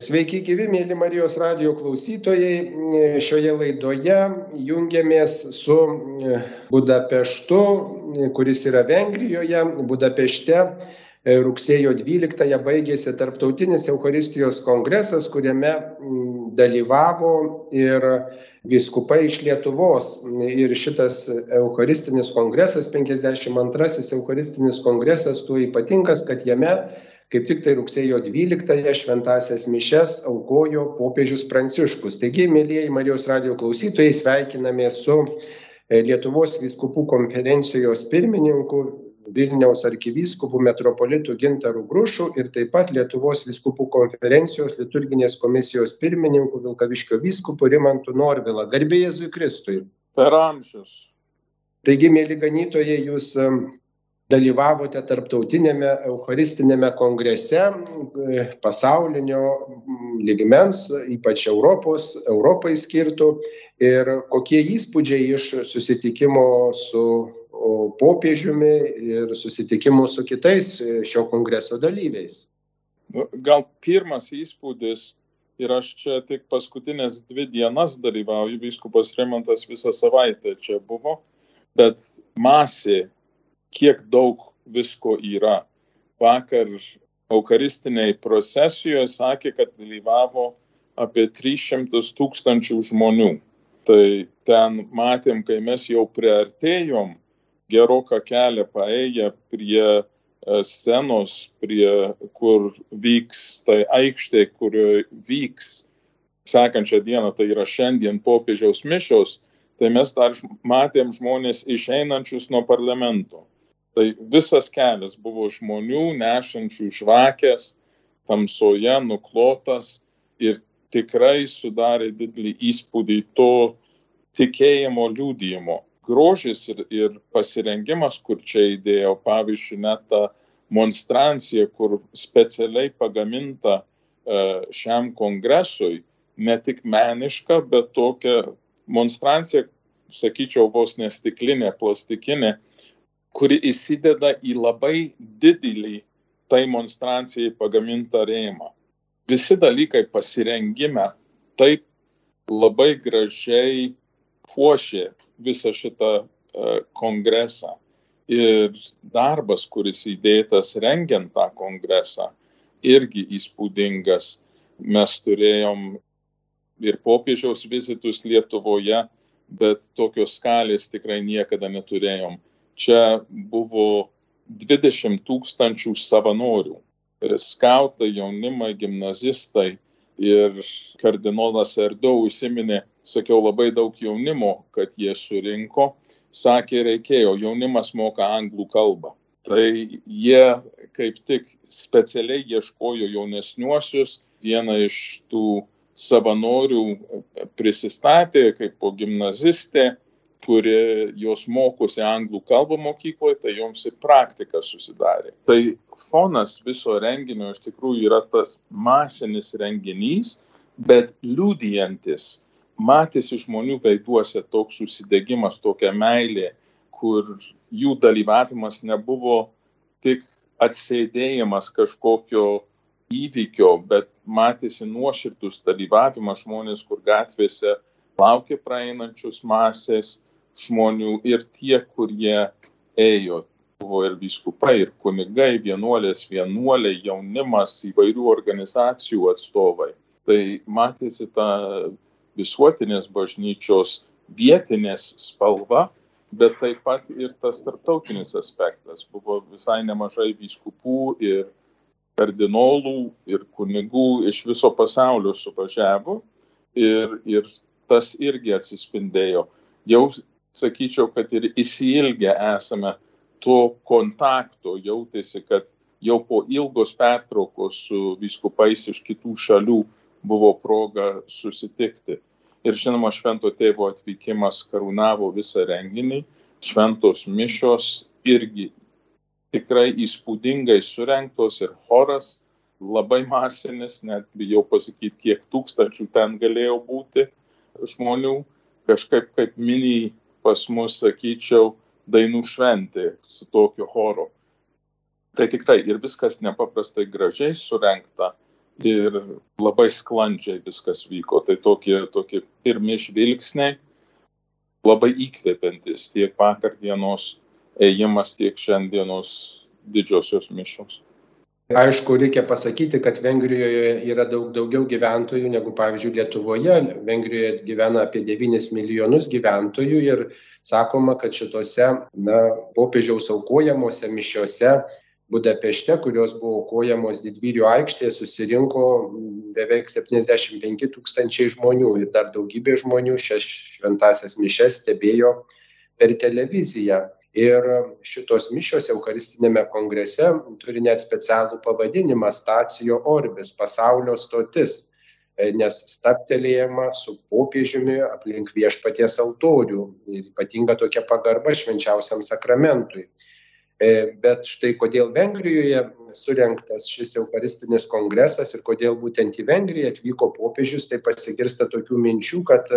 Sveiki gyvi, mėly Marijos radio klausytojai. Šioje laidoje jungiamės su Budapeštu, kuris yra Vengrijoje. Budapešte rugsėjo 12-ąją baigėsi Tarptautinis Euharistijos kongresas, kuriame dalyvavo ir viskupai iš Lietuvos. Ir šitas Eucharistinis kongresas, 52-asis Eucharistinis kongresas, tuo ypatingas, kad jame kaip tik tai rugsėjo 12-ąją šventasias mišes aukojo popiežius Pranciškus. Taigi, mėlyjeji Marijos radio klausytojai, sveikiname su Lietuvos viskupų konferencijos pirmininku Vilniaus arkivyskupu metropolitu Gintaru Grušu ir taip pat Lietuvos viskupų konferencijos liturginės komisijos pirmininku Vilkaviškio vyskupu Rimantu Norvila. Garbė Jėzui Kristui. Per amžius. Taigi, mėly ganytojai, jūs dalyvavote tarptautinėme Eucharistinėme kongrese pasaulinio lygmens, ypač Europos, Europai skirtų. Ir kokie įspūdžiai iš susitikimo su popiežiumi ir susitikimo su kitais šio kongreso dalyviais? Nu, gal pirmas įspūdis ir aš čia tik paskutinės dvi dienas dalyvauju, vyskupas Remontas visą savaitę čia buvo, bet masė kiek daug visko yra. Vakar Eucharistiniai procesijoje sakė, kad dalyvavo apie 300 tūkstančių žmonių. Tai ten matėm, kai mes jau priartėjom geroką kelią paėję prie e, scenos, prie kur vyks, tai aikštė, kurioje vyks sekančią dieną, tai yra šiandien popiežiaus mišios, tai mes dar matėm žmonės išeinančius nuo parlamento. Tai visas kelias buvo žmonių nešančių žvakės, tamsoje nuklotas ir tikrai sudarė didelį įspūdį to tikėjimo liūdėjimo. Grožis ir, ir pasirengimas, kur čia įdėjo, pavyzdžiui, net ta monstrancija, kur specialiai pagaminta e, šiam kongresui, ne tik meniška, bet tokia monstrancija, sakyčiau, vos nestiklinė, plastikinė, kuri įsideda į labai didelį tai monstrancijai pagamintą rėmą. Visi dalykai pasirengime taip labai gražiai puošė visą šitą uh, kongresą. Ir darbas, kuris įdėtas rengiant tą kongresą, irgi įspūdingas. Mes turėjom ir popiežiaus vizitus Lietuvoje, bet tokios skalės tikrai niekada neturėjom čia buvo 20 tūkstančių savanorių. Skautai, jaunimai, gimnazistai ir kardinolas Erdo užsiminė, sakiau, labai daug jaunimo, kad jie surinko, sakė, reikėjo, jaunimas moka anglų kalbą. Tai jie kaip tik specialiai ieškojo jaunesniuosius, viena iš tų savanorių prisistatė kaip po gimnazistė, kuri jos mokosi anglų kalbą mokykloje, tai joms ir praktika susidarė. Tai fonas viso renginio iš tikrųjų yra tas masinis renginys, bet liūdijantis, matėsi žmonių veiduose toks susidegimas, tokia meilė, kur jų dalyvavimas nebuvo tik atsėdėjimas kažkokio įvykio, bet matėsi nuoširdus dalyvavimas žmonės, kur gatvėse laukė praeinančius masės, žmonių ir tie, kurie ėjo. Buvo ir vyskupai, ir kunigai, vienuolės, vienuoliai, jaunimas, įvairių organizacijų atstovai. Tai matėsi ta visuotinės bažnyčios vietinės spalva, bet taip pat ir tas tarptautinis aspektas. Buvo visai nemažai vyskupų ir kardinolų ir kunigų iš viso pasaulio suvažiavo ir, ir tas irgi atsispindėjo. Jau sakyčiau, kad ir įsilgę esame to kontakto, jautėsi, kad jau po ilgos pertraukos su viskupais iš kitų šalių buvo proga susitikti. Ir žinoma, švento tėvo atvykimas karūnavo visą renginį, šventos mišos irgi tikrai įspūdingai surenktos ir choras labai masinis, net bijau pasakyti, kiek tūkstančių ten galėjo būti žmonių, kažkaip kaip mini pas mus, sakyčiau, dainų šventė su tokiu choru. Tai tikrai ir viskas nepaprastai gražiai surenkta ir labai sklandžiai viskas vyko. Tai tokie, tokie pirmi žvilgsniai labai įkvepiantis tiek vakar dienos ėjimas, tiek šiandienos didžiosios mišios. Aišku, reikia pasakyti, kad Vengrijoje yra daug daugiau gyventojų negu, pavyzdžiui, Lietuvoje. Vengrijoje gyvena apie 9 milijonus gyventojų ir sakoma, kad šitose na, popiežiaus aukojamuose mišiose Budapešte, kurios buvo aukojamos didvyrių aikštėje, susirinko beveik 75 tūkstančiai žmonių ir dar daugybė žmonių šias šventasias mišes stebėjo per televiziją. Ir šitos mišios Eucharistinėme kongrese turi net specialų pavadinimą Stacijo Orbis - pasaulio stotis, e, nes staptelėjama su popiežiumi aplink viešpaties altorių ypatinga tokia pagarba švenčiausiam sakramentui. E, bet štai kodėl Vengrijoje surinktas šis Eucharistinis kongresas ir kodėl būtent į Vengriją atvyko popiežius, tai pasigirsta tokių minčių, kad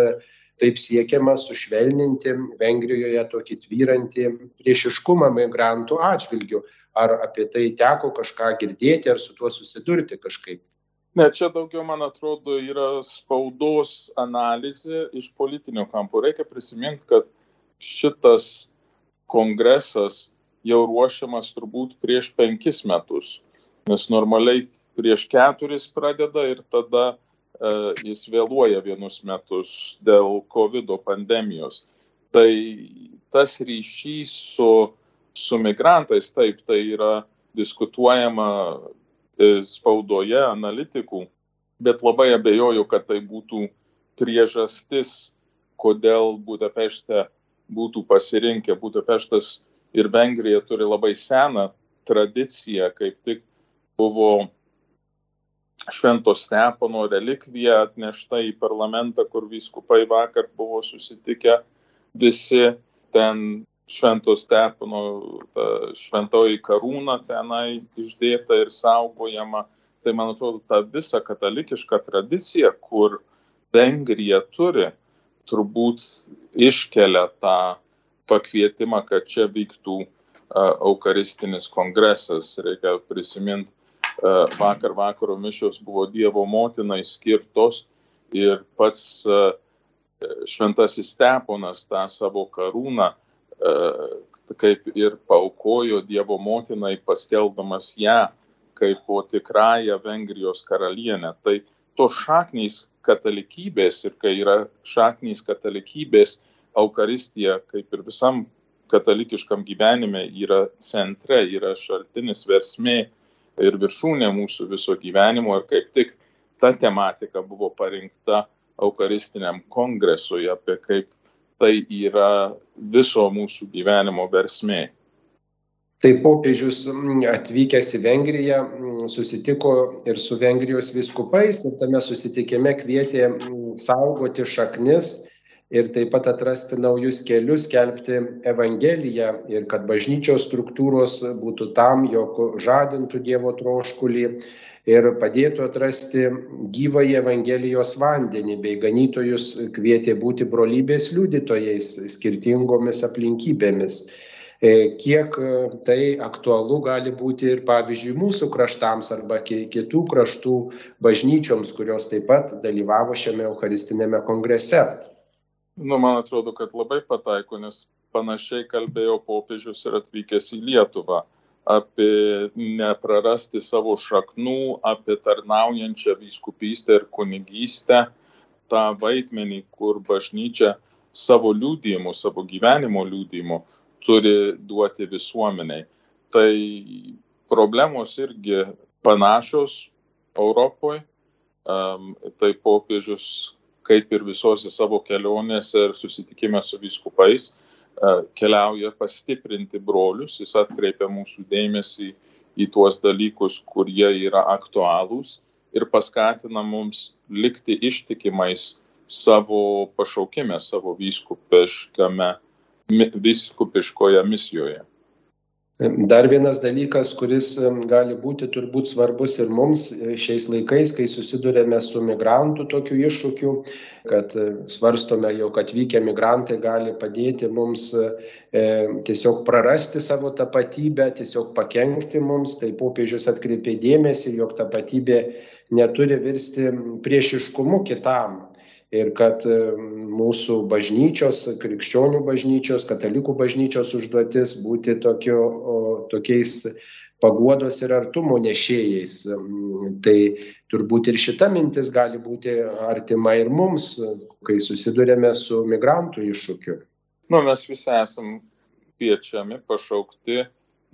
taip siekiama sušvelninti Vengrijoje tokį tvyrantį priešiškumą migrantų atžvilgių. Ar apie tai teko kažką girdėti, ar su tuo susidurti kažkaip? Ne, čia daugiau, man atrodo, yra spaudos analizė iš politinio kampo. Reikia prisiminti, kad šitas kongresas jau ruošiamas turbūt prieš penkis metus, nes normaliai prieš keturis pradeda ir tada jis vėluoja vienus metus dėl COVID pandemijos. Tai tas ryšys su, su migrantais, taip, tai yra diskutuojama e, spaudoje, analitikų, bet labai abejoju, kad tai būtų priežastis, kodėl Budapešte būtų pasirinkę. Budapeštas ir Vengrija turi labai seną tradiciją, kaip tik buvo Švento Stepono relikvija atnešta į parlamentą, kur vyskupai vakar buvo susitikę visi ten Švento Stepono šventoji karūna tenai išdėta ir saugojama. Tai man atrodo, ta visa katalikiška tradicija, kur Vengrija turi, turbūt iškelia tą pakvietimą, kad čia vyktų uh, Eucharistinis kongresas. Reikia prisiminti vakar vakaro mišios buvo Dievo motinai skirtos ir pats e, šventasis Steponas tą savo karūną e, kaip ir paukojo Dievo motinai paskelbdamas ją kaip po tikrąją Vengrijos karalienę. Tai to šaknys katalikybės ir kai yra šaknys katalikybės, Eukaristija, kaip ir visam katalikiškam gyvenime, yra centre, yra šaltinis versmė ir viršūnė mūsų viso gyvenimo ir kaip tik ta tematika buvo parinkta Eucharistiniam kongresui, apie kaip tai yra viso mūsų gyvenimo versmė. Tai popiežius atvykęs į Vengriją susitiko ir su Vengrijos viskupais ir tame susitikime kvietė saugoti šaknis ir taip pat atrasti naujus kelius, skelbti Evangeliją ir kad bažnyčios struktūros būtų tam, jog žadintų Dievo troškulį ir padėtų atrasti gyvąjį Evangelijos vandenį, bei ganytojus kvietė būti brolybės liudytojais skirtingomis aplinkybėmis. E, kiek tai aktualu gali būti ir pavyzdžiui mūsų kraštams arba kitų kraštų bažnyčioms, kurios taip pat dalyvavo šiame Eucharistinėme kongrese. Nu, man atrodo, kad labai pataiko, nes panašiai kalbėjo popiežius ir atvykęs į Lietuvą apie neprarasti savo šaknų, apie tarnaujančią vyskupystę ir kunigystę, tą vaidmenį, kur bažnyčia savo liūdėjimu, savo gyvenimo liūdėjimu turi duoti visuomeniai. Tai problemos irgi panašios Europoje. Um, tai popiežius kaip ir visose savo kelionėse ir susitikime su vyskupais, e, keliauja pastiprinti brolius, jis atkreipia mūsų dėmesį į tuos dalykus, kurie yra aktualūs ir paskatina mums likti ištikimais savo pašaukime, savo vyskupiškame, vyskupiškoje misijoje. Dar vienas dalykas, kuris gali būti turbūt svarbus ir mums e, šiais laikais, kai susidurėme su migrantų tokiu iššūkiu, kad e, svarstome, jog atvykę migrantai gali padėti mums e, tiesiog prarasti savo tapatybę, tiesiog pakengti mums, tai popiežius atkreipė dėmesį, jog tapatybė neturi virsti priešiškumu kitam. Ir kad mūsų bažnyčios, krikščionių bažnyčios, katalikų bažnyčios užduotis būti tokio, tokiais paguodos ir artumo nešėjais. Tai turbūt ir šita mintis gali būti artima ir mums, kai susidurėme su migrantų iššūkiu. Nu, mes visi esam kviečiami, pašaukti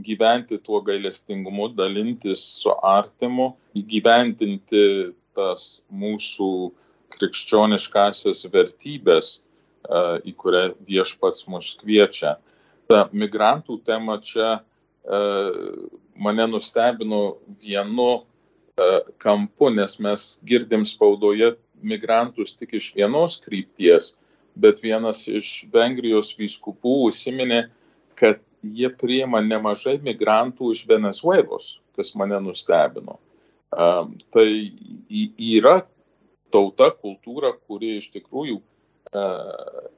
gyventi tuo gailestingumu, dalintis su artimu, įgyvendinti tas mūsų krikščioniškasias vertybės, į kurią viešpats mus kviečia. Ta migrantų tema čia mane nustebino vienu kampu, nes mes girdim spaudoje migrantus tik iš vienos krypties, bet vienas iš Vengrijos vyskupų užsiminė, kad jie priima nemažai migrantų iš Venezuelos, kas mane nustebino. Tai yra tauta, kultūra, kuri iš tikrųjų uh,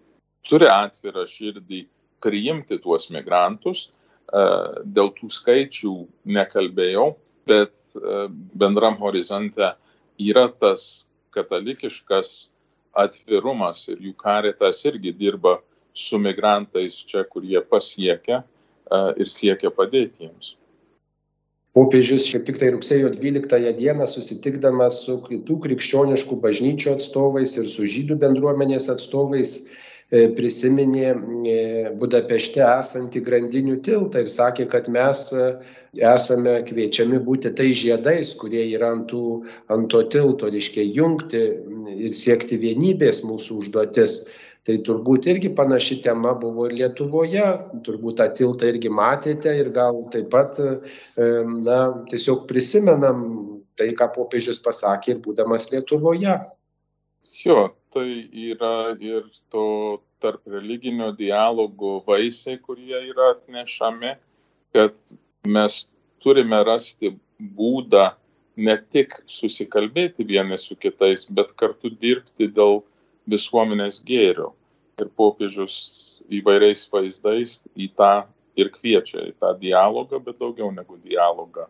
turi atvirą širdį priimti tuos migrantus. Uh, dėl tų skaičių nekalbėjau, bet uh, bendram horizonte yra tas katalikiškas atvirumas ir jų karitas irgi dirba su migrantais čia, kur jie pasiekia ir siekia padėti jiems popiežius kaip tiktai rugsėjo dvyliktąją dieną susitikdamas su kitų krikščioniškų bažnyčių atstovais ir su žydų bendruomenės atstovais e, prisiminė e, Budapešte esantį grandinių tiltą ir sakė, kad mes e, esame kviečiami būti tai žiedais, kurie yra ant, tų, ant to tilto, reiškia jungti ir siekti vienybės mūsų užduotis tai turbūt irgi panaši tema buvo ir Lietuvoje, turbūt tą tiltą irgi matėte ir gal taip pat, na, tiesiog prisimenam tai, ką popiežius pasakė ir būdamas Lietuvoje. Jo, tai yra ir to tarp religinio dialogo vaisiai, kurie yra atnešami, kad mes turime rasti būdą ne tik susikalbėti vieni su kitais, bet kartu dirbti dėl visuomenės gėrio. Ir popiežius įvairiais vaizdais į tą ir kviečia, į tą dialogą, bet daugiau negu dialogą,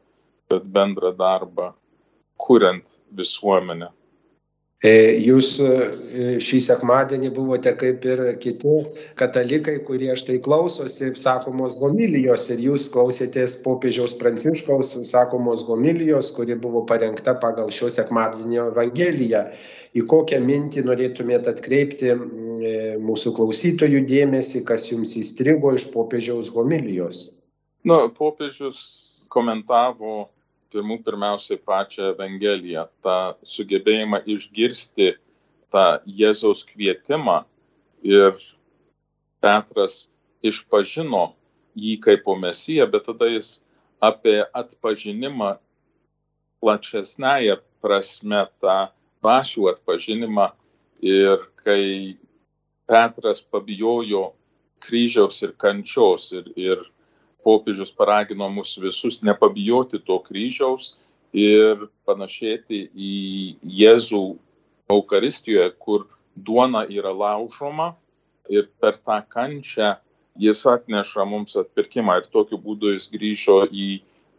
bet bendrą darbą, kuriant visuomenę. E, jūs e, šį sekmadienį buvote kaip ir kiti katalikai, kurie štai klausosi sakomos homilijos ir jūs klausėtės popiežiaus pranciškaus sakomos homilijos, kuri buvo parengta pagal šio sekmadienio evangeliją. Į kokią mintį norėtumėte atkreipti e, mūsų klausytojų dėmesį, kas jums įstrigo iš popiežiaus homilijos? Na, popiežius komentavo pirmų pirmiausiai pačią Evangeliją, tą sugebėjimą išgirsti tą Jėzaus kvietimą. Ir Petras išpažino jį kaip po mesiją, bet tada jis apie atpažinimą plačesnėje prasme tą dvasių atpažinimą. Ir kai Petras pabijojo kryžiaus ir kančios ir, ir popiežius paragino mus visus nepabijoti to kryžiaus ir panašėti į Jėzų Eucharistijoje, kur duona yra laužoma ir per tą kančią jis atneša mums atpirkimą ir tokiu būdu jis grįžo į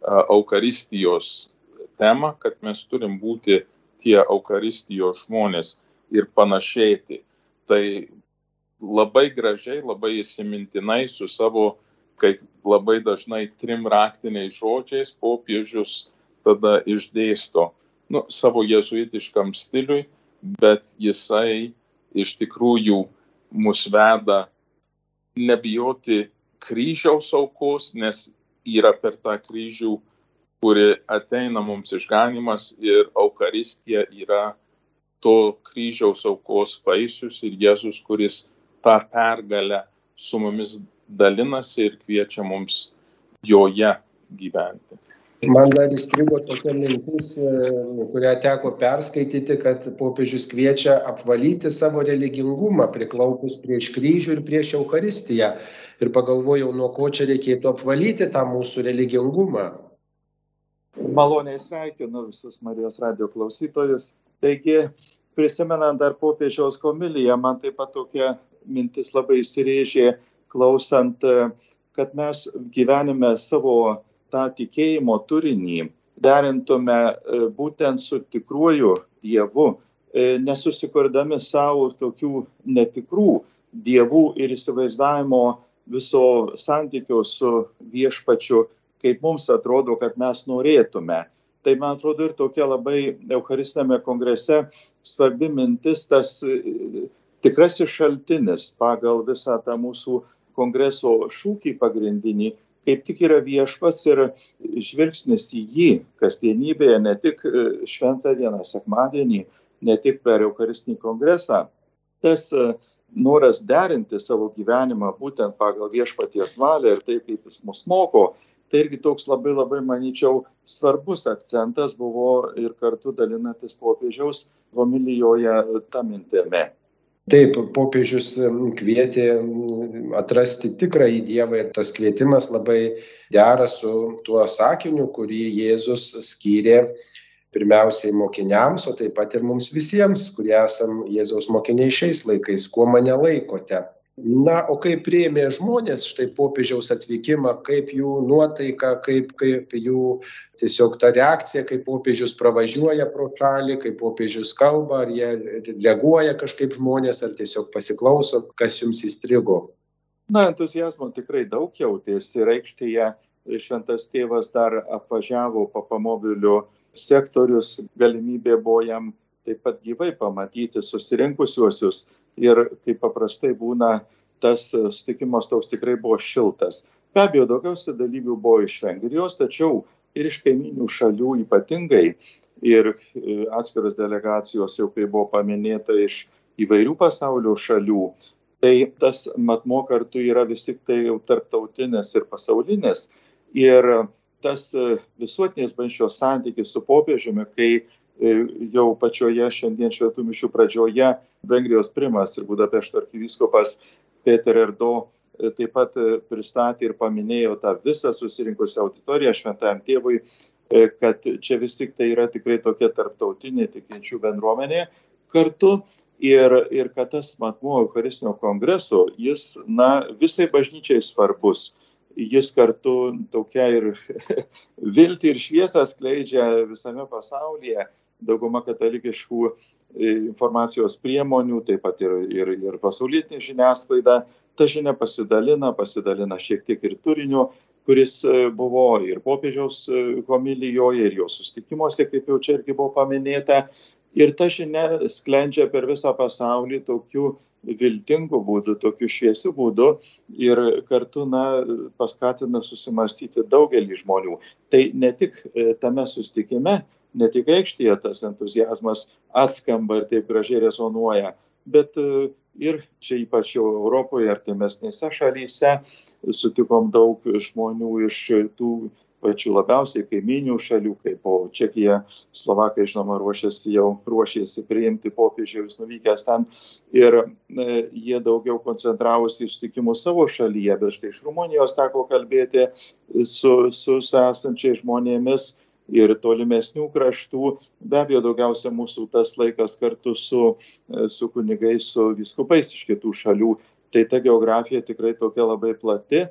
Eucharistijos temą, kad mes turim būti tie Eucharistijos žmonės ir panašėti. Tai labai gražiai, labai įsimintinai su savo kaip labai dažnai trim raktiniais žodžiais popiežius tada išdėsto nu, savo jezuitiškam stiliui, bet jisai iš tikrųjų mus veda nebijoti kryžiaus aukos, nes yra per tą kryžių, kuri ateina mums išganimas ir Eukaristija yra to kryžiaus aukos vaisius ir Jėzus, kuris tą pergalę su mumis dalinasi ir kviečia mums joje gyventi. Man dar įstrigo tokia mintis, e, kurią teko perskaityti, kad popiežius kviečia apvalyti savo religingumą, priklaupus prieš kryžių ir prieš Eucharistiją. Ir pagalvojau, nuo ko čia reikėtų apvalyti tą mūsų religingumą. Maloniai sveikinu visus Marijos radio klausytojus. Taigi, prisimenant dar popiežiaus komiliją, man taip pat tokia mintis labai įsirėžė klausant, kad mes gyvenime savo tą tikėjimo turinį derintume būtent su tikruoju Dievu, nesusikurdami savo tokių netikrų dievų ir įsivaizdavimo viso santykio su viešpačiu, kaip mums atrodo, kad mes norėtume. Tai man atrodo ir tokia labai Eucharistinėme kongrese svarbi mintis, tas tikrasis šaltinis pagal visą tą mūsų kongreso šūkį pagrindinį, kaip tik yra viešpats ir žvilgsnis į jį kasdienybėje, ne tik šventą dieną, sekmadienį, ne tik per Eucharistinį kongresą. Tas noras derinti savo gyvenimą būtent pagal viešpaties valią ir taip, kaip jis mus moko, tai irgi toks labai labai, manyčiau, svarbus akcentas buvo ir kartu dalinantis popiežiaus homilijoje tą mintėme. Taip, popiežius kvietė atrasti tikrąjį Dievą ir tas kvietimas labai dera su tuo sakiniu, kurį Jėzus skyrė pirmiausiai mokiniams, o taip pat ir mums visiems, kurie esam Jėzaus mokiniai šiais laikais, kuo mane laikote. Na, o kaip priėmė žmonės štai popiežiaus atvykimą, kaip jų nuotaika, kaip, kaip jų tiesiog ta reakcija, kaip popiežius pravažiuoja pro šalį, kaip popiežius kalba, ar jie reaguoja kažkaip žmonės, ar tiesiog pasiklauso, kas jums įstrigo. Na, entuzijazmo tikrai daug jautėsi. Ir aikštėje šventas tėvas dar apvažiavo papamobiliu sektorius, galimybė buvo jam taip pat gyvai pamatyti susirinkusiuosius ir kaip paprastai būna, tas sutikimas toks tikrai buvo šiltas. Be abejo, daugiausia dalyvių buvo iš Vengrijos, tačiau ir iš kaiminių šalių ypatingai. Ir e, atskiras delegacijos, jau kaip buvo paminėta, iš įvairių pasaulio šalių. Tai tas matmo kartu yra vis tik tai jau tarptautinis ir pasaulinis. Ir tas e, visuotinės bažnyčios santykis su popiežiumi, kai e, jau pačioje šiandien šventų mišių pradžioje Vengrijos primas ir Budapešto arkivyskopas Peter Erdo e, taip pat pristatė ir paminėjo tą visą susirinkusią auditoriją šventajam tėvui, kad čia vis tik tai yra tikrai tokia tarptautinė tikinčių bendruomenė kartu ir, ir kad tas matmuo Eucharistinio kongreso, jis, na, visai bažnyčiai svarbus jis kartu tokia ir viltį ir šviesą skleidžia visame pasaulyje. Dauguma katalikiškų e, informacijos priemonių, taip pat ir, ir, ir pasaulytinė žiniasklaida, ta žinia pasidalina, pasidalina šiek tiek ir turiniu, kuris e, buvo ir popiežiaus e, homilijoje, ir jo sustikimuose, kaip jau čia irgi buvo paminėta. Ir ta žinia sklendžia per visą pasaulį tokiu viltingu būdu, tokiu šviesiu būdu ir kartu na, paskatina susimastyti daugelį žmonių. Tai ne tik tame sustikime, ne tik aikštėje tas entuzijazmas atskamba ir taip gražiai rezonuoja, bet e, ir čia ypač jau Europoje, artimesnėse šalyse sutikom daug žmonių iš tų pačių labiausiai kaiminių šalių, kaip po Čekija, Slovakai, žinoma, ruošiasi jau ruošiasi priimti popiežiaus nuvykęs ten. Ir e, jie daugiau koncentravosi ištikimus savo šalyje, bet štai iš Rumunijos teko kalbėti su, su, su esančiai žmonėmis ir tolimesnių kraštų. Be abejo, daugiausia mūsų tas laikas kartu su, e, su kunigais, su viskupais iš kitų šalių tai ta geografija tikrai tokia labai plati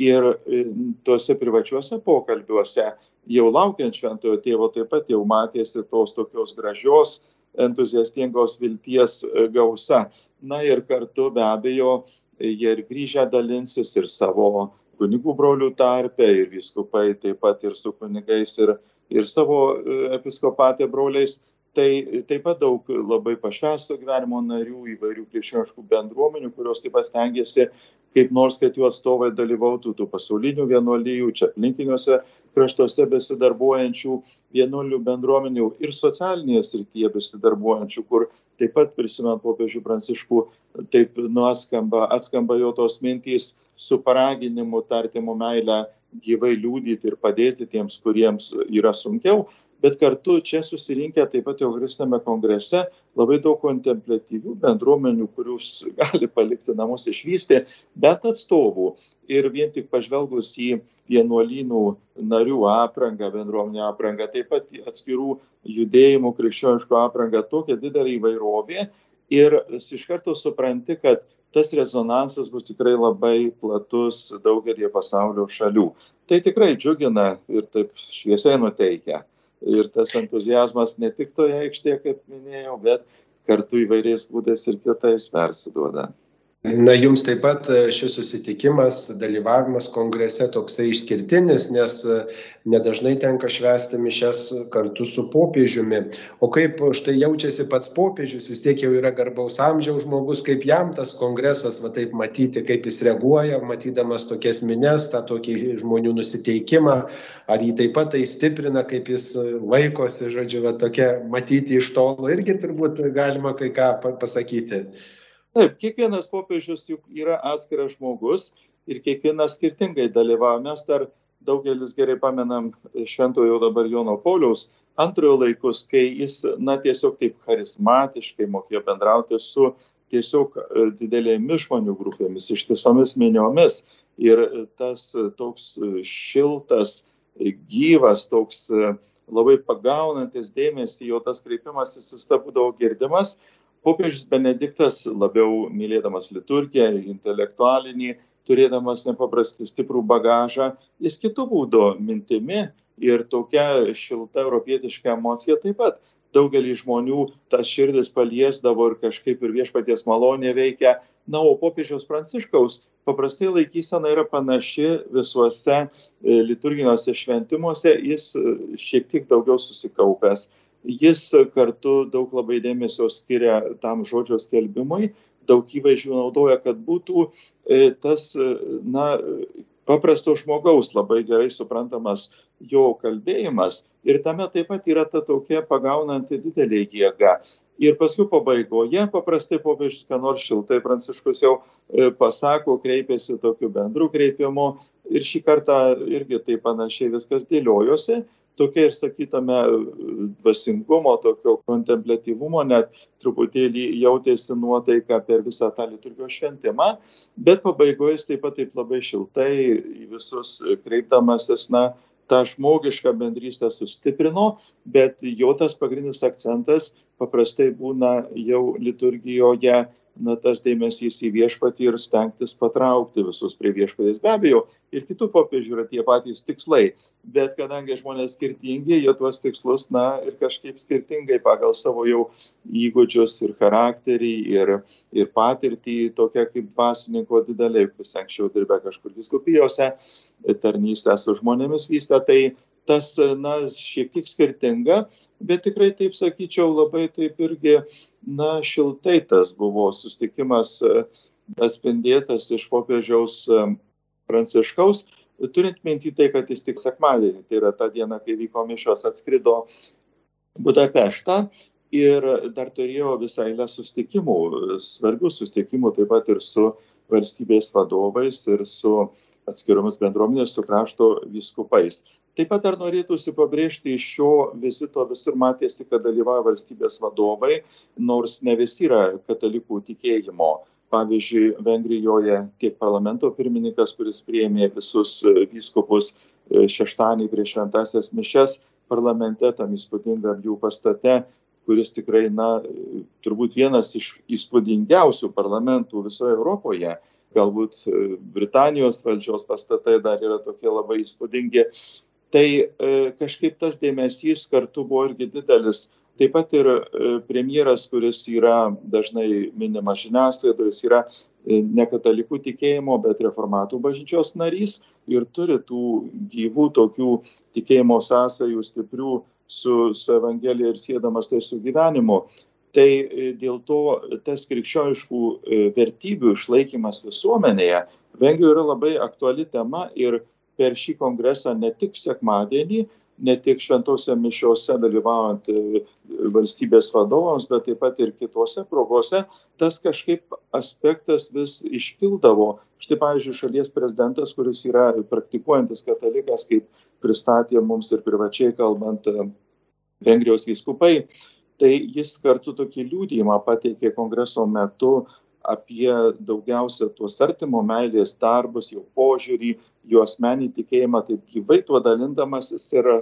ir e, tuose privačiuose pokalbiuose jau laukiant šventojo tėvo taip pat jau matėsi tos tokios gražios, entuziastingos vilties e, gausa. Na ir kartu be abejo jie ir grįžę dalinsis ir savo kunigų brolių tarpe, ir viskupai taip pat ir su kunigais, ir, ir savo e, episkopatė broliais tai taip pat daug labai pašvęsto gyvenimo narių įvairių krikščioniškų bendruomenių kurios taip pat stengiasi kaip nors kad jų atstovai dalyvautų tų pasaulinių vienuolijų čia aplinkiniuose kraštuose besidarbuojančių vienuolių bendruomenių ir socialinėje srityje besidarbuojančių kur taip pat prisimenant popiežių pranciškų taip nu atskamba jo tos mintys su paraginimu ta artimo meile gyvai liudyti ir padėti tiems kuriems yra sunkiau bet kartu čia susirinkę taip pat Eucharistiniame kongrese labai daug kontemplatyvių bendruomenių, kurius gali palikti namus išvysti, bet atstovų. Ir vien tik pažvelgus į vienuolynų narių aprangą, bendruomenę aprangą, taip pat atskirų judėjimų krikščioniškų aprangą, tokia didelė įvairovė. Ir iš karto supranti, kad tas rezonansas bus tikrai labai platus daugelį pasaulio šalių. Tai tikrai džiugina ir taip šviesiai nuteikia. ir tas entuzijazmas ne tik toje aikštėje, kaip minėjau, bet kartu įvairiais būdais ir kitais persiduoda. Na, jums taip pat e, šis susitikimas, dalyvavimas kongrese toksai išskirtinis, nes e, nedažnai tenka švęsti mišes kartu su popiežiumi. O kaip štai jaučiasi pats popiežius, vis tiek jau yra garbaus amžiaus žmogus, kaip jam tas kongresas, va taip matyti, kaip jis reaguoja, matydamas tokias mines, tą tokį žmonių nusiteikimą, ar jį taip pat tai stiprina, kaip jis laikosi, žodžiu, va tokia matyti iš tolo, irgi turbūt galima kai ką pasakyti. Taip, kiekvienas popiežius juk yra atskiras žmogus ir kiekvienas skirtingai dalyvauja. Mes dar daugelis gerai pamenam šventojo dabar Jono Pauliaus antrojo laikus, kai jis, na, tiesiog taip charizmatiškai mokėjo bendrauti su tiesiog e, didelėmis žmonių grupėmis, ištisomis miniomis. Ir tas toks šiltas, gyvas, toks e, labai pagaunantis dėmesį, jo tas kreipimasis vis būdavo girdimas popiežius benediktas labiau mylėdamas liturgiją intelektualinį turėdamas nepaprastai stiprų bagažą jis kitu būdu mintimi ir tokia šilta europietiška emocija taip pat. Daugelį žmonių tas širdis paliesdavo ir kažkaip ir viešpaties malonė veikia. Na o popiežiaus pranciškaus paprastai laikysena yra panaši visuose e, liturginiuose šventimuose. Jis e, šiek tiek daugiau susikaupęs jis kartu daug labai dėmesio skiria tam žodžio skelbimui, daug įvaizdžių naudoja, kad būtų e, tas, e, na, paprasto žmogaus labai gerai suprantamas jo kalbėjimas. Ir tame taip pat yra ta tokia pagaunanti didelė jėga. Ir paskui pabaigoje paprastai popiežius, ką nors šiltai pranciškus jau e, pasako, kreipiasi tokiu bendru kreipimu. Ir šį kartą irgi taip panašiai viskas dėliojosi tokia ir sakytume dvasingumo, tokio kontemplatyvumo, net truputėlį jautėsi nuotaika per visą tą liturgijos šventimą, bet pabaigoje jis taip pat taip labai šiltai į visus kreipdamasis, na, tą žmogišką bendrystę sustiprino, bet jo tas pagrindinis akcentas paprastai būna jau liturgijoje na, tas dėmesys į viešpatį ir stengtis patraukti visus prie viešpatės. Be abejo, ir kitų popiežių yra tie patys tikslai, bet kadangi žmonės skirtingi, jie tuos tikslus, na, ir kažkaip skirtingai pagal savo jau įgūdžius ir charakterį ir, ir patirtį, tokia kaip dvasininko didelė, kuris anksčiau dirbė kažkur viskupijose, tarnystę su žmonėmis vystė, tai tas, na, šiek tiek skirtinga, bet tikrai taip sakyčiau, labai taip irgi, na, šiltai tas buvo sustikimas e, atspindėtas iš popiežiaus e, pranciškaus, turint minti tai, kad jis tik sekmadienį, tai yra ta diena, kai vyko mišios, atskrido Budapeštą ir dar turėjo visą eilę sustikimų, svarbių sustikimų taip pat ir su valstybės vadovais ir su atskiromis bendruomenės, su krašto vyskupais. Taip pat dar norėtųsi pabrėžti iš šio vizito visur matėsi, kad dalyvauja valstybės vadovai, nors ne visi yra katalikų tikėjimo. Pavyzdžiui, Vengrijoje tiek parlamento pirmininkas, kuris priėmė visus vyskupus e, šeštąjį prieš šventasias mišes parlamente, tam įspūdingam jų pastate, kuris tikrai, na, turbūt vienas iš įspūdingiausių parlamentų visoje Europoje. Galbūt e, Britanijos valdžios pastatai dar yra tokie labai įspūdingi tai e, kažkaip tas dėmesys kartu buvo irgi didelis. Taip pat ir e, premjeras, kuris yra dažnai minimas žiniasklaidoje, jis yra e, ne katalikų tikėjimo, bet reformatų bažnyčios narys ir turi tų gyvų tokių tikėjimo sąsajų stiprių su, su Evangelija ir sėdamas tai su gyvenimu. Tai dėl to tas krikščioniškų vertybių išlaikymas visuomenėje Vengrijoje yra labai aktuali tema ir per šį kongresą ne tik sekmadienį, ne tik šventose mišiuose dalyvaujant e, valstybės vadovams, bet taip pat ir kitose progose, tas kažkaip aspektas vis iškildavo. Štai, pavyzdžiui, šalies prezidentas, kuris yra praktikuojantis katalikas, kaip pristatė mums ir privačiai kalbant e, Vengrijos vyskupai, tai jis kartu tokį liūdėjimą pateikė kongreso metu apie daugiausia tuos artimo meilės darbus, jo požiūrį, jo asmenį tikėjimą, taip gyvai tuo dalindamasis ir e,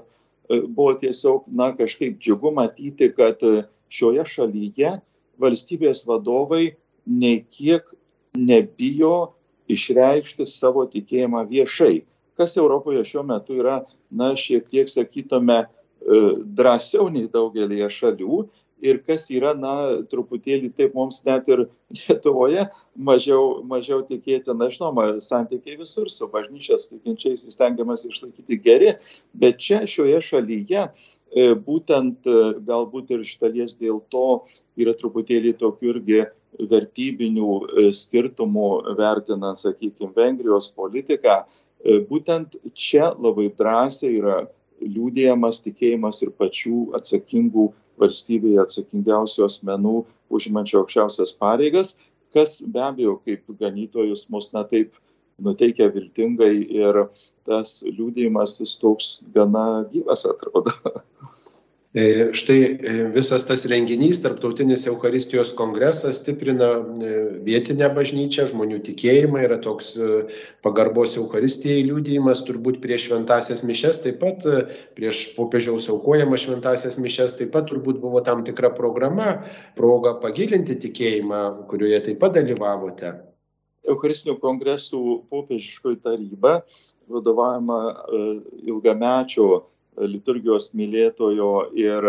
buvo tiesiog, na, kažkaip džiugu matyti, kad e, šioje šalyje valstybės vadovai nei kiek nebijo išreikšti savo tikėjimą viešai, kas Europoje šiuo metu yra, na, šiek tiek, sakytume, drąsiau nei daugelį šalių ir kas yra, na, truputėlį taip mums net ir Lietuvoje mažiau, mažiau tikėtina, žinoma, santykiai visur su bažnyčia, su tikinčiais įstengiamas išlaikyti geri, bet čia šioje šalyje e, būtent e, galbūt ir štalies dėl to yra truputėlį tokių irgi vertybinių e, skirtumų vertinant, sakykime, Vengrijos politiką. Būtent čia labai drąsiai yra liūdėjamas tikėjimas ir pačių atsakingų valstybėje atsakingiausių asmenų užimančių aukščiausias pareigas, kas be abejo kaip ganytojus mus na taip nuteikia viltingai ir tas liūdėjimas jis toks gana gyvas atrodo. E, štai e, visas tas renginys, Tarptautinis Euharistijos kongresas stiprina e, vietinę bažnyčią, žmonių tikėjimą, yra toks pagarbos Euharistijai liūdėjimas, turbūt prieš šventasias mišes, taip pat prieš popiežiaus aukojamą šventasias mišes, taip pat turbūt buvo tam tikra programa, proga pagilinti tikėjimą, kurioje taip pat dalyvavote. Eucharistinių kongresų popiežiškoji taryba, vadovavama ilgamečio liturgijos mylėtojo ir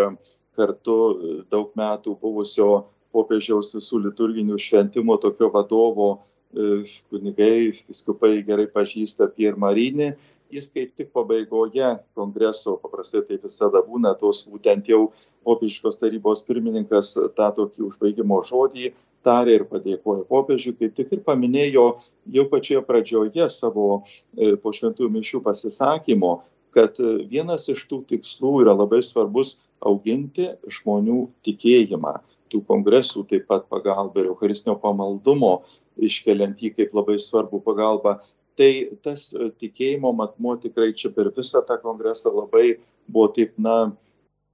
kartu daug metų buvusio popiežiaus visų liturginių šventimų tokio vadovo e, kunigai, viskupai gerai pažįsta Pierre Marinį. Jis kaip tik pabaigoje kongreso, paprastai tai visada būna, tos būtent jau popiežiškos tarybos pirmininkas tą tokį užbaigimo žodį tarė ir padėkojo popiežiui, kaip tik ir paminėjo jau pačioje pradžioje savo e, po šventųjų mišių pasisakymo, kad e, vienas iš tų tikslų yra labai svarbus auginti žmonių tikėjimą. Tų kongresų taip pat pagalba ir Eucharistinio pamaldumo, iškeliant jį kaip labai svarbu pagalba. Tai tas e, tikėjimo matmo tikrai čia per visą tą kongresą labai buvo taip, na,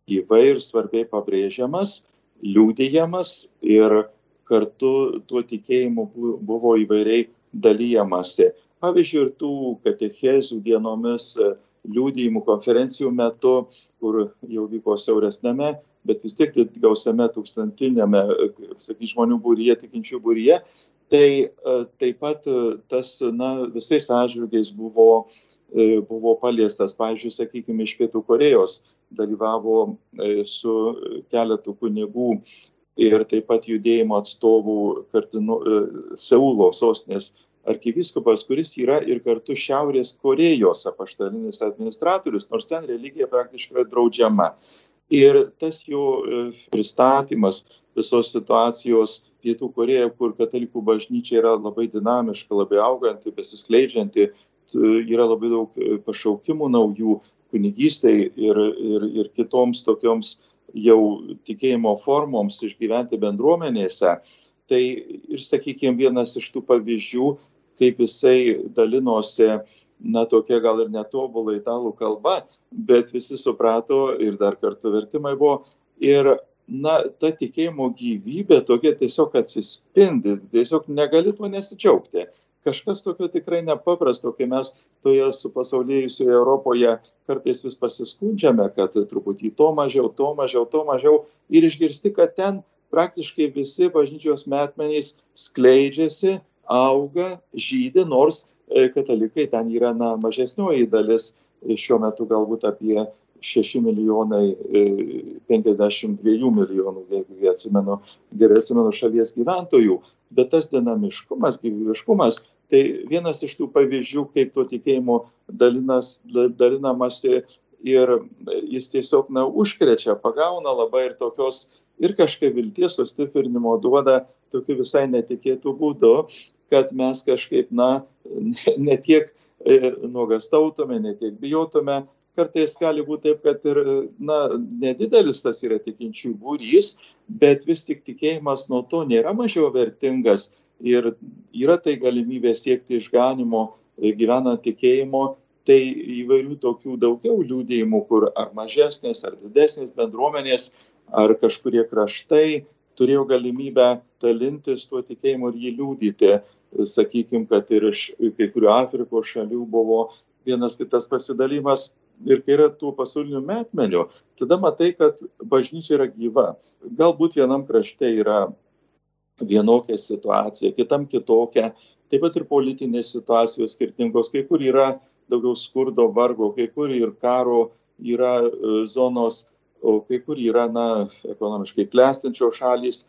gyvai ir svarbiai pabrėžiamas, liūdėjamas ir kartu tuo tikėjimu buvo įvairiai dalyjamasi. Pavyzdžiui, ir tų katechezių dienomis liūdėjimų konferencijų metu, kur jau vyko siauresnėme, bet vis tiek gausiame tūkstantinėme, sakyčiau, žmonių būryje, tikinčių būryje, tai e, taip pat e, tas na, visais atžvilgiais buvo, e, buvo paliestas. Pavyzdžiui, sakykime, iš Pietų Korejos dalyvavo su keletu kunigų ir taip pat judėjimo atstovų kartinu, Seulo sostinės arkivyskupas, kuris yra ir kartu Šiaurės Korejos apaštalinis administratorius, nors ten religija praktiškai yra draudžiama. Ir tas jo e, pristatymas visos situacijos Pietų Korejoje, kur katalikų bažnyčia yra labai dinamiška, labai auganti, besiskleidžianti, yra labai daug e, pašaukimų naujų kunigystai ir, ir, ir kitoms tokioms jau tikėjimo formoms išgyventi bendruomenėse. Tai ir, sakykime, vienas iš tų pavyzdžių kaip jisai dalinosi, na, tokia gal ir netobulai italų kalba, bet visi suprato ir dar kartu vertimai buvo. Ir, na, ta tikėjimo gyvybė tokia tiesiog atsispindi, tiesiog negali tuo nesidžiaugti. Kažkas tokio tikrai nepaprasto, kai mes toje supasaulėjusioje Europoje kartais vis pasiskundžiame, kad truputį to mažiau, to mažiau, to mažiau ir išgirsti, kad ten praktiškai visi bažnyčios metmenys skleidžiasi, auga, žydi, nors e, katalikai ten yra na, mažesnioji dalis, e, šiuo metu galbūt apie 6 milijonai 52 e, milijonų, jeigu atsimenu, gerai atsimenu šalies gyventojų, bet tas dinamiškumas, gyvybiškumas, tai vienas iš tų pavyzdžių, kaip to tikėjimo dalinas, dalinamasi ir jis tiesiog na, užkrečia, pagauna labai ir tokios ir kažkaip vilties sustiprinimo duoda tokiu visai netikėtų būdu kad mes kažkaip, na, ne tiek e, nuogastautume, ne tiek bijotume. Kartais gali būti taip, kad ir, na, nedidelis tas yra tikinčių būrys, bet vis tik tikėjimas nuo to nėra mažiau vertingas ir yra tai galimybė siekti išganimo e, gyvenant tikėjimo, tai įvairių tokių daugiau liūdėjimų, kur ar mažesnės, ar didesnės bendruomenės, ar kažkurie kraštai turėjo galimybę dalintis tuo tikėjimu ir jį liūdyti sakykim, kad ir iš kai kurių Afrikos šalių buvo vienas kitas pasidalimas ir kai yra tų pasaulinių metmenių, tada matai, kad bažnyčia yra gyva. Galbūt vienam krašte yra vienokia situacija, kitam kitokia, taip pat ir politinės situacijos skirtingos, kai kur yra daugiau skurdo, vargo, kai kur ir karo yra zonos, o kai kur yra, na, ekonomiškai klestinčios šalys.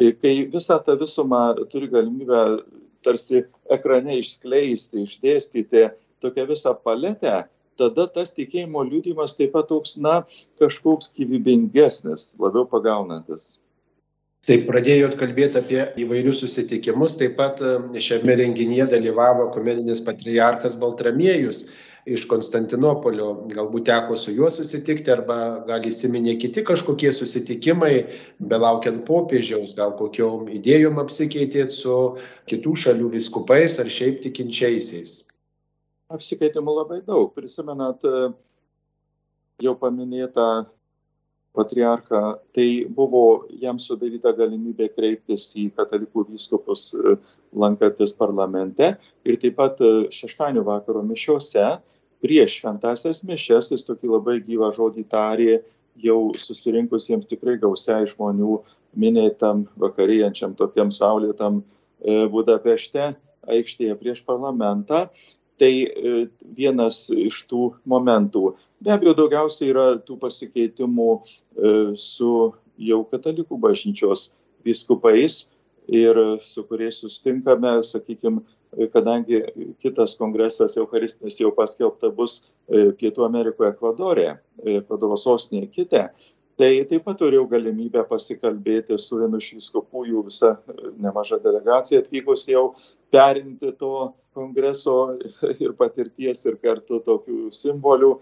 Kai visą tą visumą turi galimybę tarsi ekrane išskleisti, išdėstyti tokią visą paletę, tada tas tikėjimo liūdimas taip pat toks, na, kažkoks gyvybingesnis, labiau pagaunantis. Taip pradėjot kalbėti apie įvairius susitikimus, taip pat e, šiame renginyje dalyvavo komedinis patriarchas Baltramiejus iš Konstantinopolio. Galbūt teko su juo susitikti arba gal įsiminė kiti kažkokie susitikimai, belaukiant popiežiaus, gal kokiom idėjom apsikeitėt su kitų šalių viskupais ar šiaip tikinčiaisiais. Apsikeitimų labai daug. Prisimenat e, jau paminėtą patriarchą, tai buvo jam sudaryta galimybė kreiptis į katalikų vyskupus e, lankantis parlamente ir taip pat e, šeštadienio vakaro mišiuose prieš šventasias mišes jis tokį labai gyvą žodį tarė jau susirinkusiems tikrai gausiai žmonių minėtam vakarėjančiam tokiam saulėtam e, Budapešte aikštėje prieš parlamentą. Tai vienas iš tų momentų be abejo daugiausiai yra tų pasikeitimų e, su jau katalikų bažnyčios vyskupais ir su kuriais sustinkame, sakykime, kadangi kitas kongresas Eucharistinis jau paskelbta bus e, Pietų Amerikoje Ekvadorė, Ekvadoro sostinėje kitė, tai taip pat turėjau galimybę pasikalbėti su vienu iš vyskupų, jų visa nemaža delegacija atvykus jau perimti to kongreso ir patirties ir kartu tokių simbolių.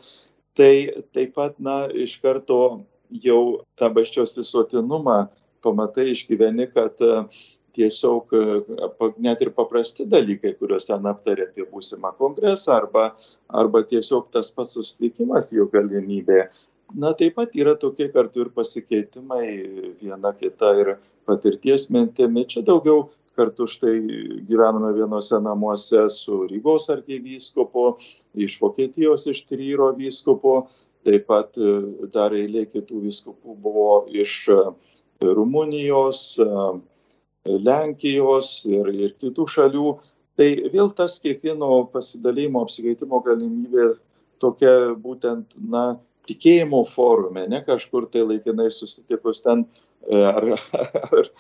Tai taip pat, na, iš karto jau tą bažčios visuotinumą pamatai, išgyveni, kad e, tiesiog e, net ir paprasti dalykai, kuriuos ten aptarė apie būsimą kongresą arba, arba tiesiog tas pats susitikimas jo galimybė. Na, taip pat yra tokie kartu ir pasikeitimai, viena kita ir patirties mintimi. Čia daugiau kartu štai gyvename vienose namuose su Rygos arkivyskupu, iš Vokietijos, iš Tryro vyskupu, taip pat e, dar eilė kitų vyskupų buvo iš e, Rumunijos, Lenkijos ir, ir kitų šalių. Tai vėl tas kiekvieno pasidalymo, apsikeitimo galimybė tokia būtent, na, tikėjimo forume, ne kažkur tai laikinai susitikus ten ar, ar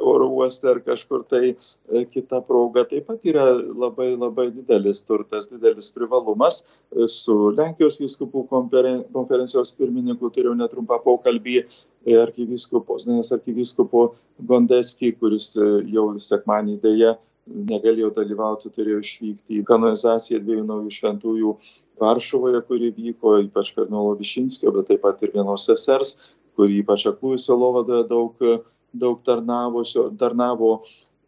oro uoste ar kažkur tai e, kita proga taip pat yra labai labai didelis turtas, didelis privalumas. E, su Lenkijos vyskupų konferencijos pirmininku turėjau netrumpą pokalbį e, arkivyskupo, Znės arkivyskupo Gondeskį, kuris jau sekmanį dėja negalėjo dalyvauti, turėjo išvykti į kanonizaciją dviejų naujų šventųjų Varšuvoje, kuri vyko, ypač kardinolo Višinskio, bet taip pat ir vienos sesers kur ypač aklųjų sielovadoje daug, daug tarnavo.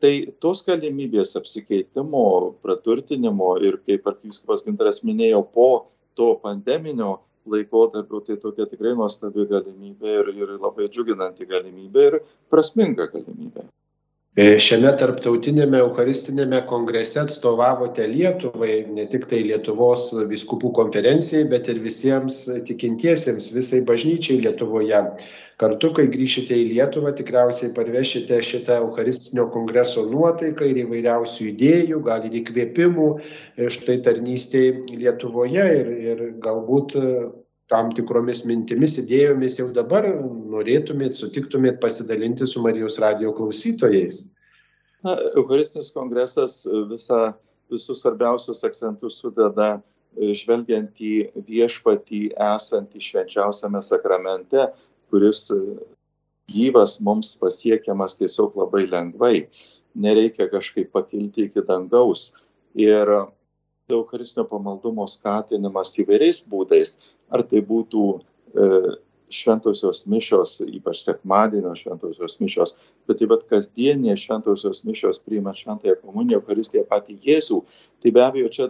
Tai tos galimybės apsikeitimo, praturtinimo ir, kaip arkivyskupas Gintaras minėjo, po to pandeminio laikotarpio, tai tokia tikrai nuostabi galimybė ir, ir labai džiuginanti galimybė ir prasminga galimybė. E, šiame tarptautinėme Eucharistinėme kongrese atstovavote Lietuvai, ne tik tai Lietuvos viskupų konferencijai, bet ir visiems tikintiesiems, visai bažnyčiai Lietuvoje. Kartu, kai grįšite į Lietuvą, tikriausiai parvešite šitą Eucharistinio kongreso nuotaiką ir įvairiausių idėjų, gal ir įkvėpimų e, štai tarnystėje Lietuvoje ir, ir galbūt tam tikromis mintimis, idėjomis jau dabar norėtumėt, sutiktumėt pasidalinti su Marijos radio klausytojais? Na, Eucharistinis kongresas visa, visus svarbiausius akcentus sudeda e, žvelgiant į viešpatį esantį švenčiausiame sakramente, kuris e, gyvas mums pasiekiamas tiesiog labai lengvai. Nereikia kažkaip pakilti iki dangaus. Ir Eucharistinio pamaldumo skatinimas įvairiais būdais ar tai būtų e, šventosios mišios, ypač sekmadienio šventosios mišios, bet taip pat kasdienė šventosios mišios priima šventąją komuniją, Eucharistiją patį Jėzų, tai be abejo čia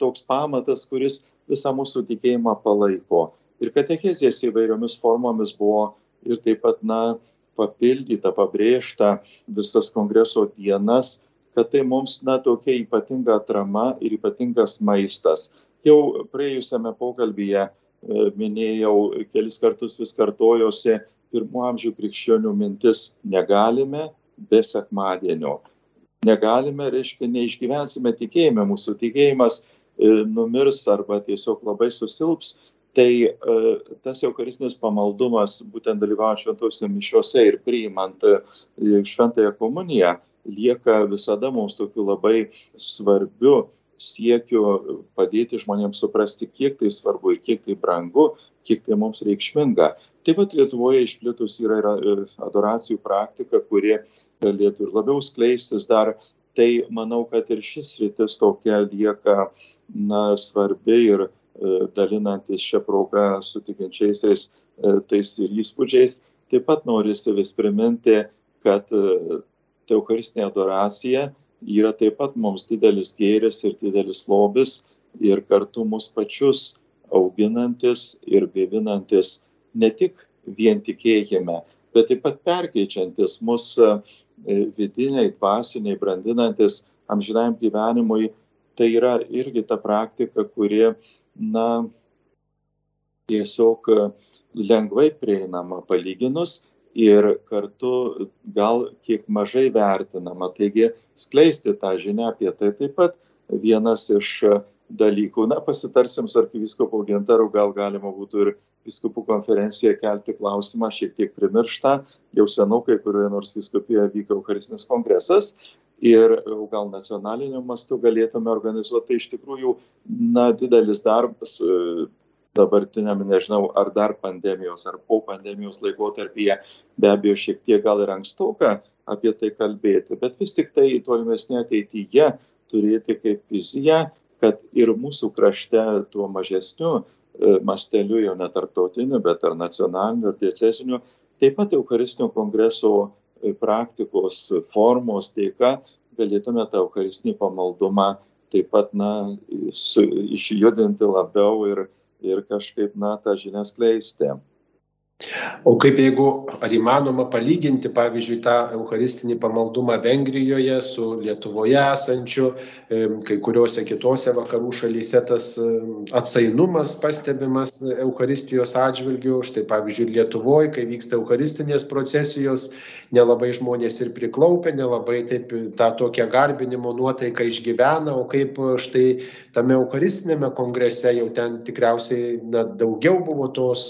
toks pamatas, kuris visą mūsų tikėjimą palaiko. Ir katechezijas įvairiomis formomis buvo ir taip pat, na, papildyta, pabrėžta visas kongreso dienas, kad tai mums, na, tokia ypatinga atrama ir ypatingas maistas. Jau praėjusiame pokalbėje minėjau, kelis kartus vis kartojosi pirmų amžių krikščionių mintis negalime be sekmadienio. Negalime, reiškia, neišgyvensime tikėjime, mūsų tikėjimas e, numirs arba tiesiog labai susilps. Tai tas Eucharistinis pamaldumas, būtent dalyvaujant šventosiuose mišiuose ir priimant šventąją komuniją, lieka visada mums tokiu labai svarbiu siekiu padėti žmonėms suprasti, kiek tai svarbu ir kiek tai brangu, kiek tai mums reikšminga. Taip pat Lietuvoje išplitus yra ir adoracijų praktika, kurie galėtų ir labiau skleistis dar. Tai manau, kad ir šis rytis tokia lieka na, svarbi ir e, dalinantis šią progą su tikinčiaisiais e, tais ir įspūdžiais. Taip pat norisi vis priminti, kad e, Eucharistinė adoracija yra taip pat mums didelis gėris ir didelis lobis ir kartu mus pačius auginantis ir gaivinantis ne tik vien tikėjime, bet taip pat perkeičiantis mus e, vidiniai, dvasiniai, brandinantis amžinajam gyvenimui. Tai yra irgi ta praktika, kuri, na, tiesiog lengvai prieinama palyginus ir kartu gal kiek mažai vertinama. Taigi skleisti tą žinią apie tai taip pat vienas iš dalykų. Na, pasitarsim su arkiviskopu Gintaru, gal galima būtų ir viskupų konferencijoje kelti klausimą, šiek tiek primirštą, jau senokai kurioje nors viskupijoje vyko Eucharistinis kongresas ir gal nacionaliniu mastu galėtume organizuoti. Tai iš tikrųjų, na, didelis darbas dabartiniam, nežinau, ar dar pandemijos, ar po pandemijos laikotarpyje, be abejo, šiek tiek gal ir ankstoka apie tai kalbėti, bet vis tik tai tolimesnė ateityje turėti kaip viziją, kad ir mūsų krašte tuo mažesniu e, masteliu, jau ne tarptautiniu, bet ar nacionaliniu, ar diecesiniu, taip pat Eucharistinio kongreso e, praktikos formos dėka galėtume tą Eucharistinį pamaldumą taip pat, na, su, išjudinti labiau ir, ir kažkaip, na, tą žinią skleisti. O kaip jeigu, ar įmanoma palyginti, pavyzdžiui, tą eucharistinį pamaldumą Vengrijoje su Lietuvoje esančiu, kai kuriuose kitose vakarų šalyse tas atsainumas pastebimas Eucharistijos atžvilgiu, štai pavyzdžiui, Lietuvoje, kai vyksta Eucharistinės procesijos, nelabai žmonės ir priklaupia, nelabai taip tą tokią garbinimo nuotaiką išgyvena, o kaip štai tame Eucharistinėme kongrese jau ten tikriausiai na, daugiau buvo tos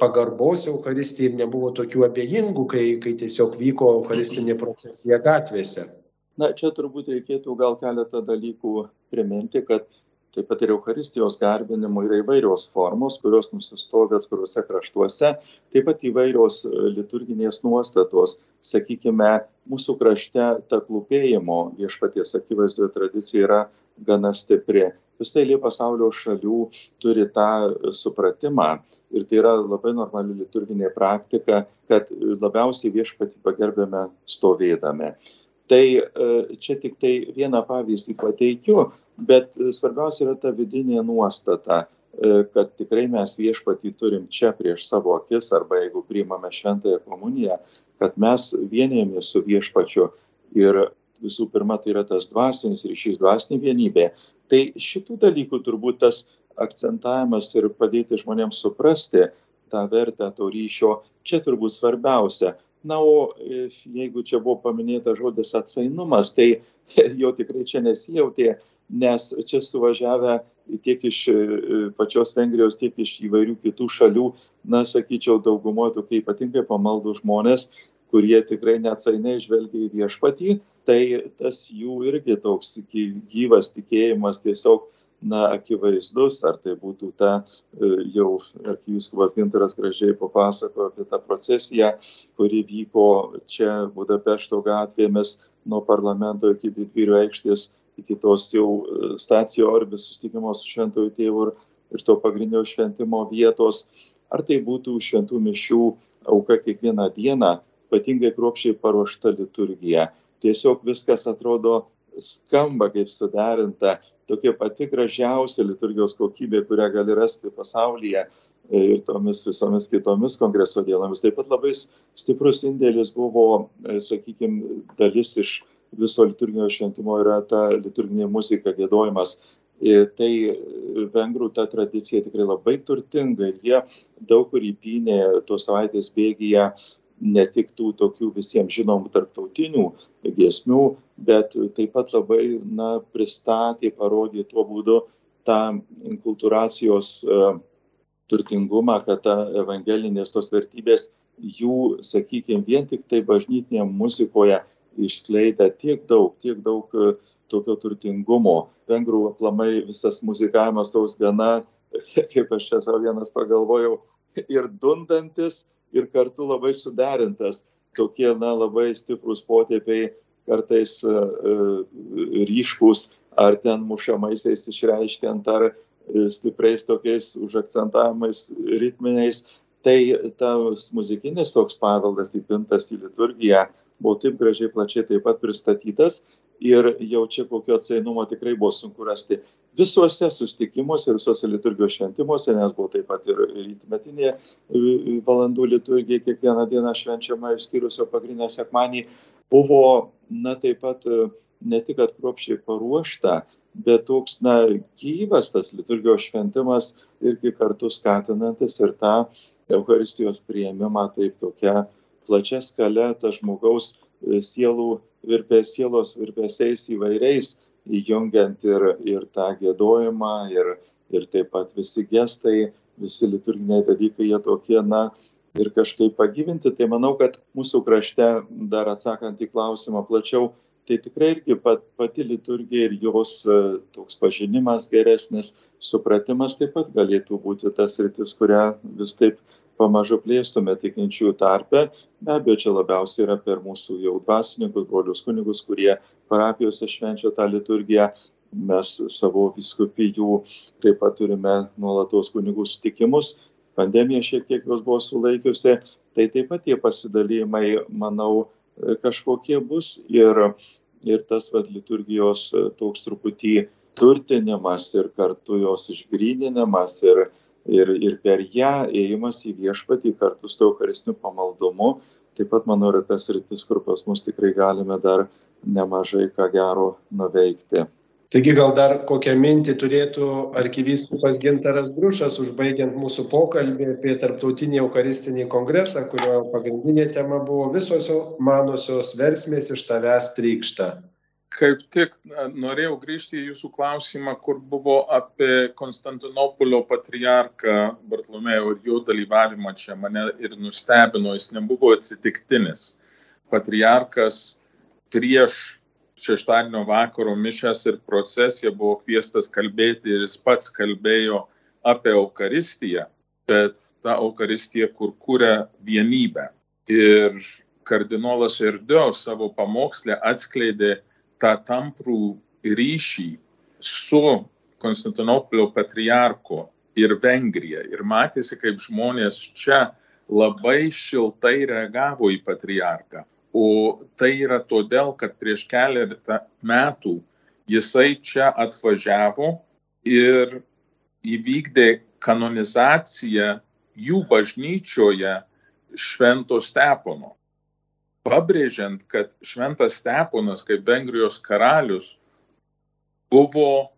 pagal pagarbos Euharistijai ir nebuvo tokių abejingų, kai, kai tiesiog vyko Eucharistinė procesija gatvėse. Na, čia turbūt reikėtų gal keletą dalykų priminti, kad taip pat ir Euharistijos garbinimo yra įvairios formos, kurios nusistovi atskiruose kraštuose, taip pat įvairios e, liturginės nuostatos. Sakykime, mūsų krašte ta klūpėjimo viešpaties akivaizdoje tradicija yra gana stipri visą eilė pasaulio šalių turi tą supratimą ir tai yra labai normali liturginė praktika, kad labiausiai viešpatį pagerbėme stovėdami. Tai e, čia tik tai vieną pavyzdį pateikiu, bet svarbiausia yra ta vidinė nuostata, e, kad tikrai mes viešpatį turim čia prieš savo akis arba jeigu priimame šventąją komuniją, kad mes vienėjame su viešpačiu ir visų pirma tai yra tas dvasinis ryšys, dvasinė vienybė. Tai šitų dalykų turbūt tas akcentavimas ir padėti žmonėms suprasti tą vertę to ryšio, čia turbūt svarbiausia. Na, o e, jeigu čia buvo paminėta žodis atsainumas, tai jo tikrai čia nesijautė, nes čia suvažiavę tiek iš e, pačios Vengrijos, tiek iš įvairių kitų šalių, na, sakyčiau, daugumoje tokie ypatingai pamaldų žmonės, kurie tikrai neatsainiai žvelgia į viešpatį, tai tas jų irgi toks gyvas tikėjimas tiesiog na, akivaizdus, ar tai būtų ta, e, jau arkivyskupas Gintaras gražiai papasakojo apie tą procesiją, kuri vyko čia Budapešto gatvėmis nuo parlamento iki didvyrių aikštės, iki tos jau e, stacijo orbis sustikimo su šventojų tėvu ir, ir to pagrindinio šventimo vietos, ar tai būtų šventų mišių auka kiekvieną dieną, ypatingai kruopščiai paruošta liturgija. Tiesiog viskas atrodo skamba kaip suderinta, tokia pati gražiausia liturgijos kokybė, kurią gali rasti pasaulyje ir tomis visomis kitomis kongreso dienomis. Taip pat labai stiprus indėlis buvo, e, sakykime, dalis iš viso liturginio šventimo yra ta liturginė muzika, gėdojimas. Ir tai vengrų ta tradicija tikrai labai turtinga ir jie daug kur įpynė tos savaitės bėgyje ne tik tų tokių visiems žinomų tarptautinių giesmių, bet taip pat labai na, pristatė, parodė tuo būdu tą inkulturacijos e, turtingumą, kad ta evangelinės tos vertybės jų, sakykime, vien tik tai bažnytinėje muzikoje išskleida tiek daug, tiek daug e, tokio turtingumo. Vengrų aplamai visas muzikavimas toks gana, kaip aš čia savo vienas pagalvojau, ir dundantis, ir kartu labai suderintas. Tokie, na, labai stiprus potėpiai, kartais uh, ryškus, ar ten mušamaisiais išreiškiant, ar stipriais tokiais užakcentavimais ritminiais. Tai tas muzikinis toks paveldas įpintas į liturgiją buvo taip gražiai plačiai taip pat pristatytas ir jau čia kokio atsainumo tikrai buvo sunku rasti visuose sustikimuose, visuose liturgijos šventimuose, nes buvo taip pat ir rytmetinė valandų liturgija kiekvieną dieną švenčiama išskyrus jo pagrindinę sekmanį, buvo, na, taip pat ne tik atkropšiai paruošta, bet toks, na, gyvas tas liturgijos šventimas irgi kartu skatinantis ir tą Euharistijos prieimimą taip tokia plačia skale tas žmogaus e, sielų virpės, sielos virpesiais įvairiais, įjungiant ir, ir tą gėdojimą, ir, ir taip pat visi gestai, visi liturginiai dalykai, jie tokie, na, ir kažkaip pagyvinti. Tai manau, kad mūsų krašte, dar atsakant į klausimą plačiau, tai tikrai irgi pat, pati liturgija ir jos e, toks pažinimas geresnis, supratimas taip pat galėtų būti tas rytis, kurią vis taip pamažu plėstume tikinčiųjų tarpe. Be abejo, čia labiausiai yra per mūsų jau dvasininkus, brolius kunigus, kurie parapijose švenčia tą liturgiją. Mes savo viskupijų taip pat turime nuolatos kunigų sutikimus. Pandemija šiek tiek juos buvo sulaikiusi. Tai taip pat tie pasidalymai, manau, kažkokie bus. Ir, ir tas vad liturgijos toks truputį turtinimas ir kartu jos išgryninimas ir, ir, ir per ją ėjimas į viešpatį kartu su eucharistiniu pamaldumu. Taip pat, manau, yra tas rytis, kur pas mus tikrai galime dar nemažai ką gero nuveikti. Taigi gal dar kokią mintį turėtų arkivyskupas Gintaras Drušas, užbaigiant mūsų pokalbį apie Tarptautinį Eucharistinį kongresą, kurio pagrindinė tema buvo visos manosios versmės iš tavęs trykšta kaip tik norėjau grįžti į jūsų klausimą, kur buvo apie Konstantinopolio patriarką Bartlomėjų ir jo dalyvavimą čia. Mane ir nustebino, jis nebuvo atsitiktinis. Patriarkas prieš šeštadienio vakaro mišęs ir procesiją buvo kviestas kalbėti ir jis pats kalbėjo apie Eucharistiją, bet ta Eucharistija, kur kūrė vienybę. Ir kardinolas Erdeo savo pamokslę atskleidė tą tamprų ryšį su Konstantinopolio patriarku ir Vengrija. Ir matėsi, kaip žmonės čia labai šiltai reagavo į patriarką. O tai yra todėl, kad prieš keletą metų jisai čia atvažiavo ir įvykdė kanonizaciją jų bažnyčioje Švento Stepono pabrėžiant, kad Šventas Steponas kaip Vengrijos karalius buvo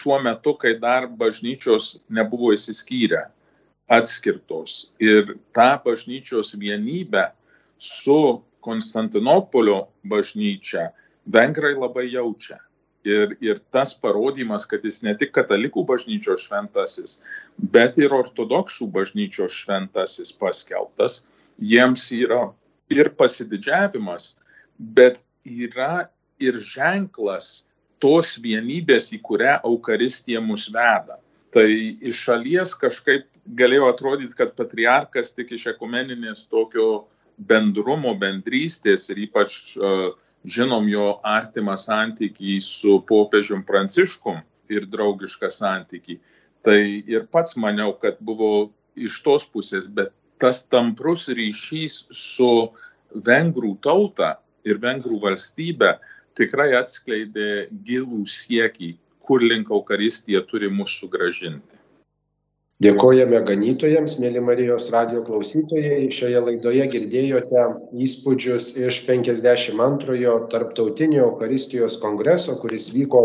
tuo metu, kai dar bažnyčios nebuvo įsiskyrę, atskirtos. Ir tą bažnyčios vienybę su Konstantinopolio bažnyčia vengrai labai jaučia. Ir, ir tas parodymas, kad jis ne tik katalikų bažnyčios šventasis, bet ir ortodoksų bažnyčios šventasis paskelbtas, jiems yra ir pasididžiavimas, bet yra ir ženklas tos vienybės, į kurią Eukaristija mus veda. Tai iš šalies kažkaip galėjo atrodyti, kad patriarkas tik iš ekumeninės tokio bendrumo, bendrystės ir ypač uh, žinom jo artimą santykį su popiežium Pranciškum ir draugišką santykį. Tai ir pats maniau, kad buvo iš tos pusės, bet tas tamprus ryšys su vengrų tauta ir vengrų valstybė tikrai atskleidė gilų siekį, kur link Eukaristija turi mūsų sugražinti. Dėkojame ganytojams, mėly Marijos radio klausytojai. Šioje laidoje girdėjote įspūdžius iš 52-ojo tarptautinio Eukaristijos kongreso, kuris vyko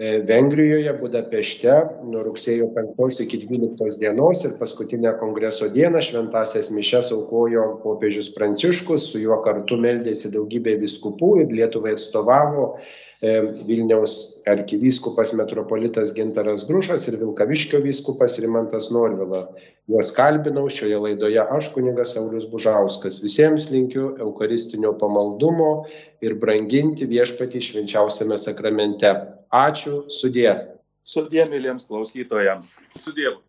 Vengrijoje, Budapešte nuo rugsėjo 5 iki 12 dienos ir paskutinę kongreso dieną šventasias mišes aukojo popiežius Pranciškus, su juo kartu meldėsi daugybė viskupų ir Lietuvai atstovavo Vilniaus arkivyskupas metropolitas Gintaras Grušas ir Vilkaviškio vyskupas Rimantas Norvila. Juos kalbinau šioje laidoje aš kunigas Saulis Bužauskas. Visiems linkiu eucharistinio pamaldumo ir branginti viešpatį švenčiausiame sakramente. Ačiū, sudė. Sudė, mėlyms klausytojams. Su Dievu.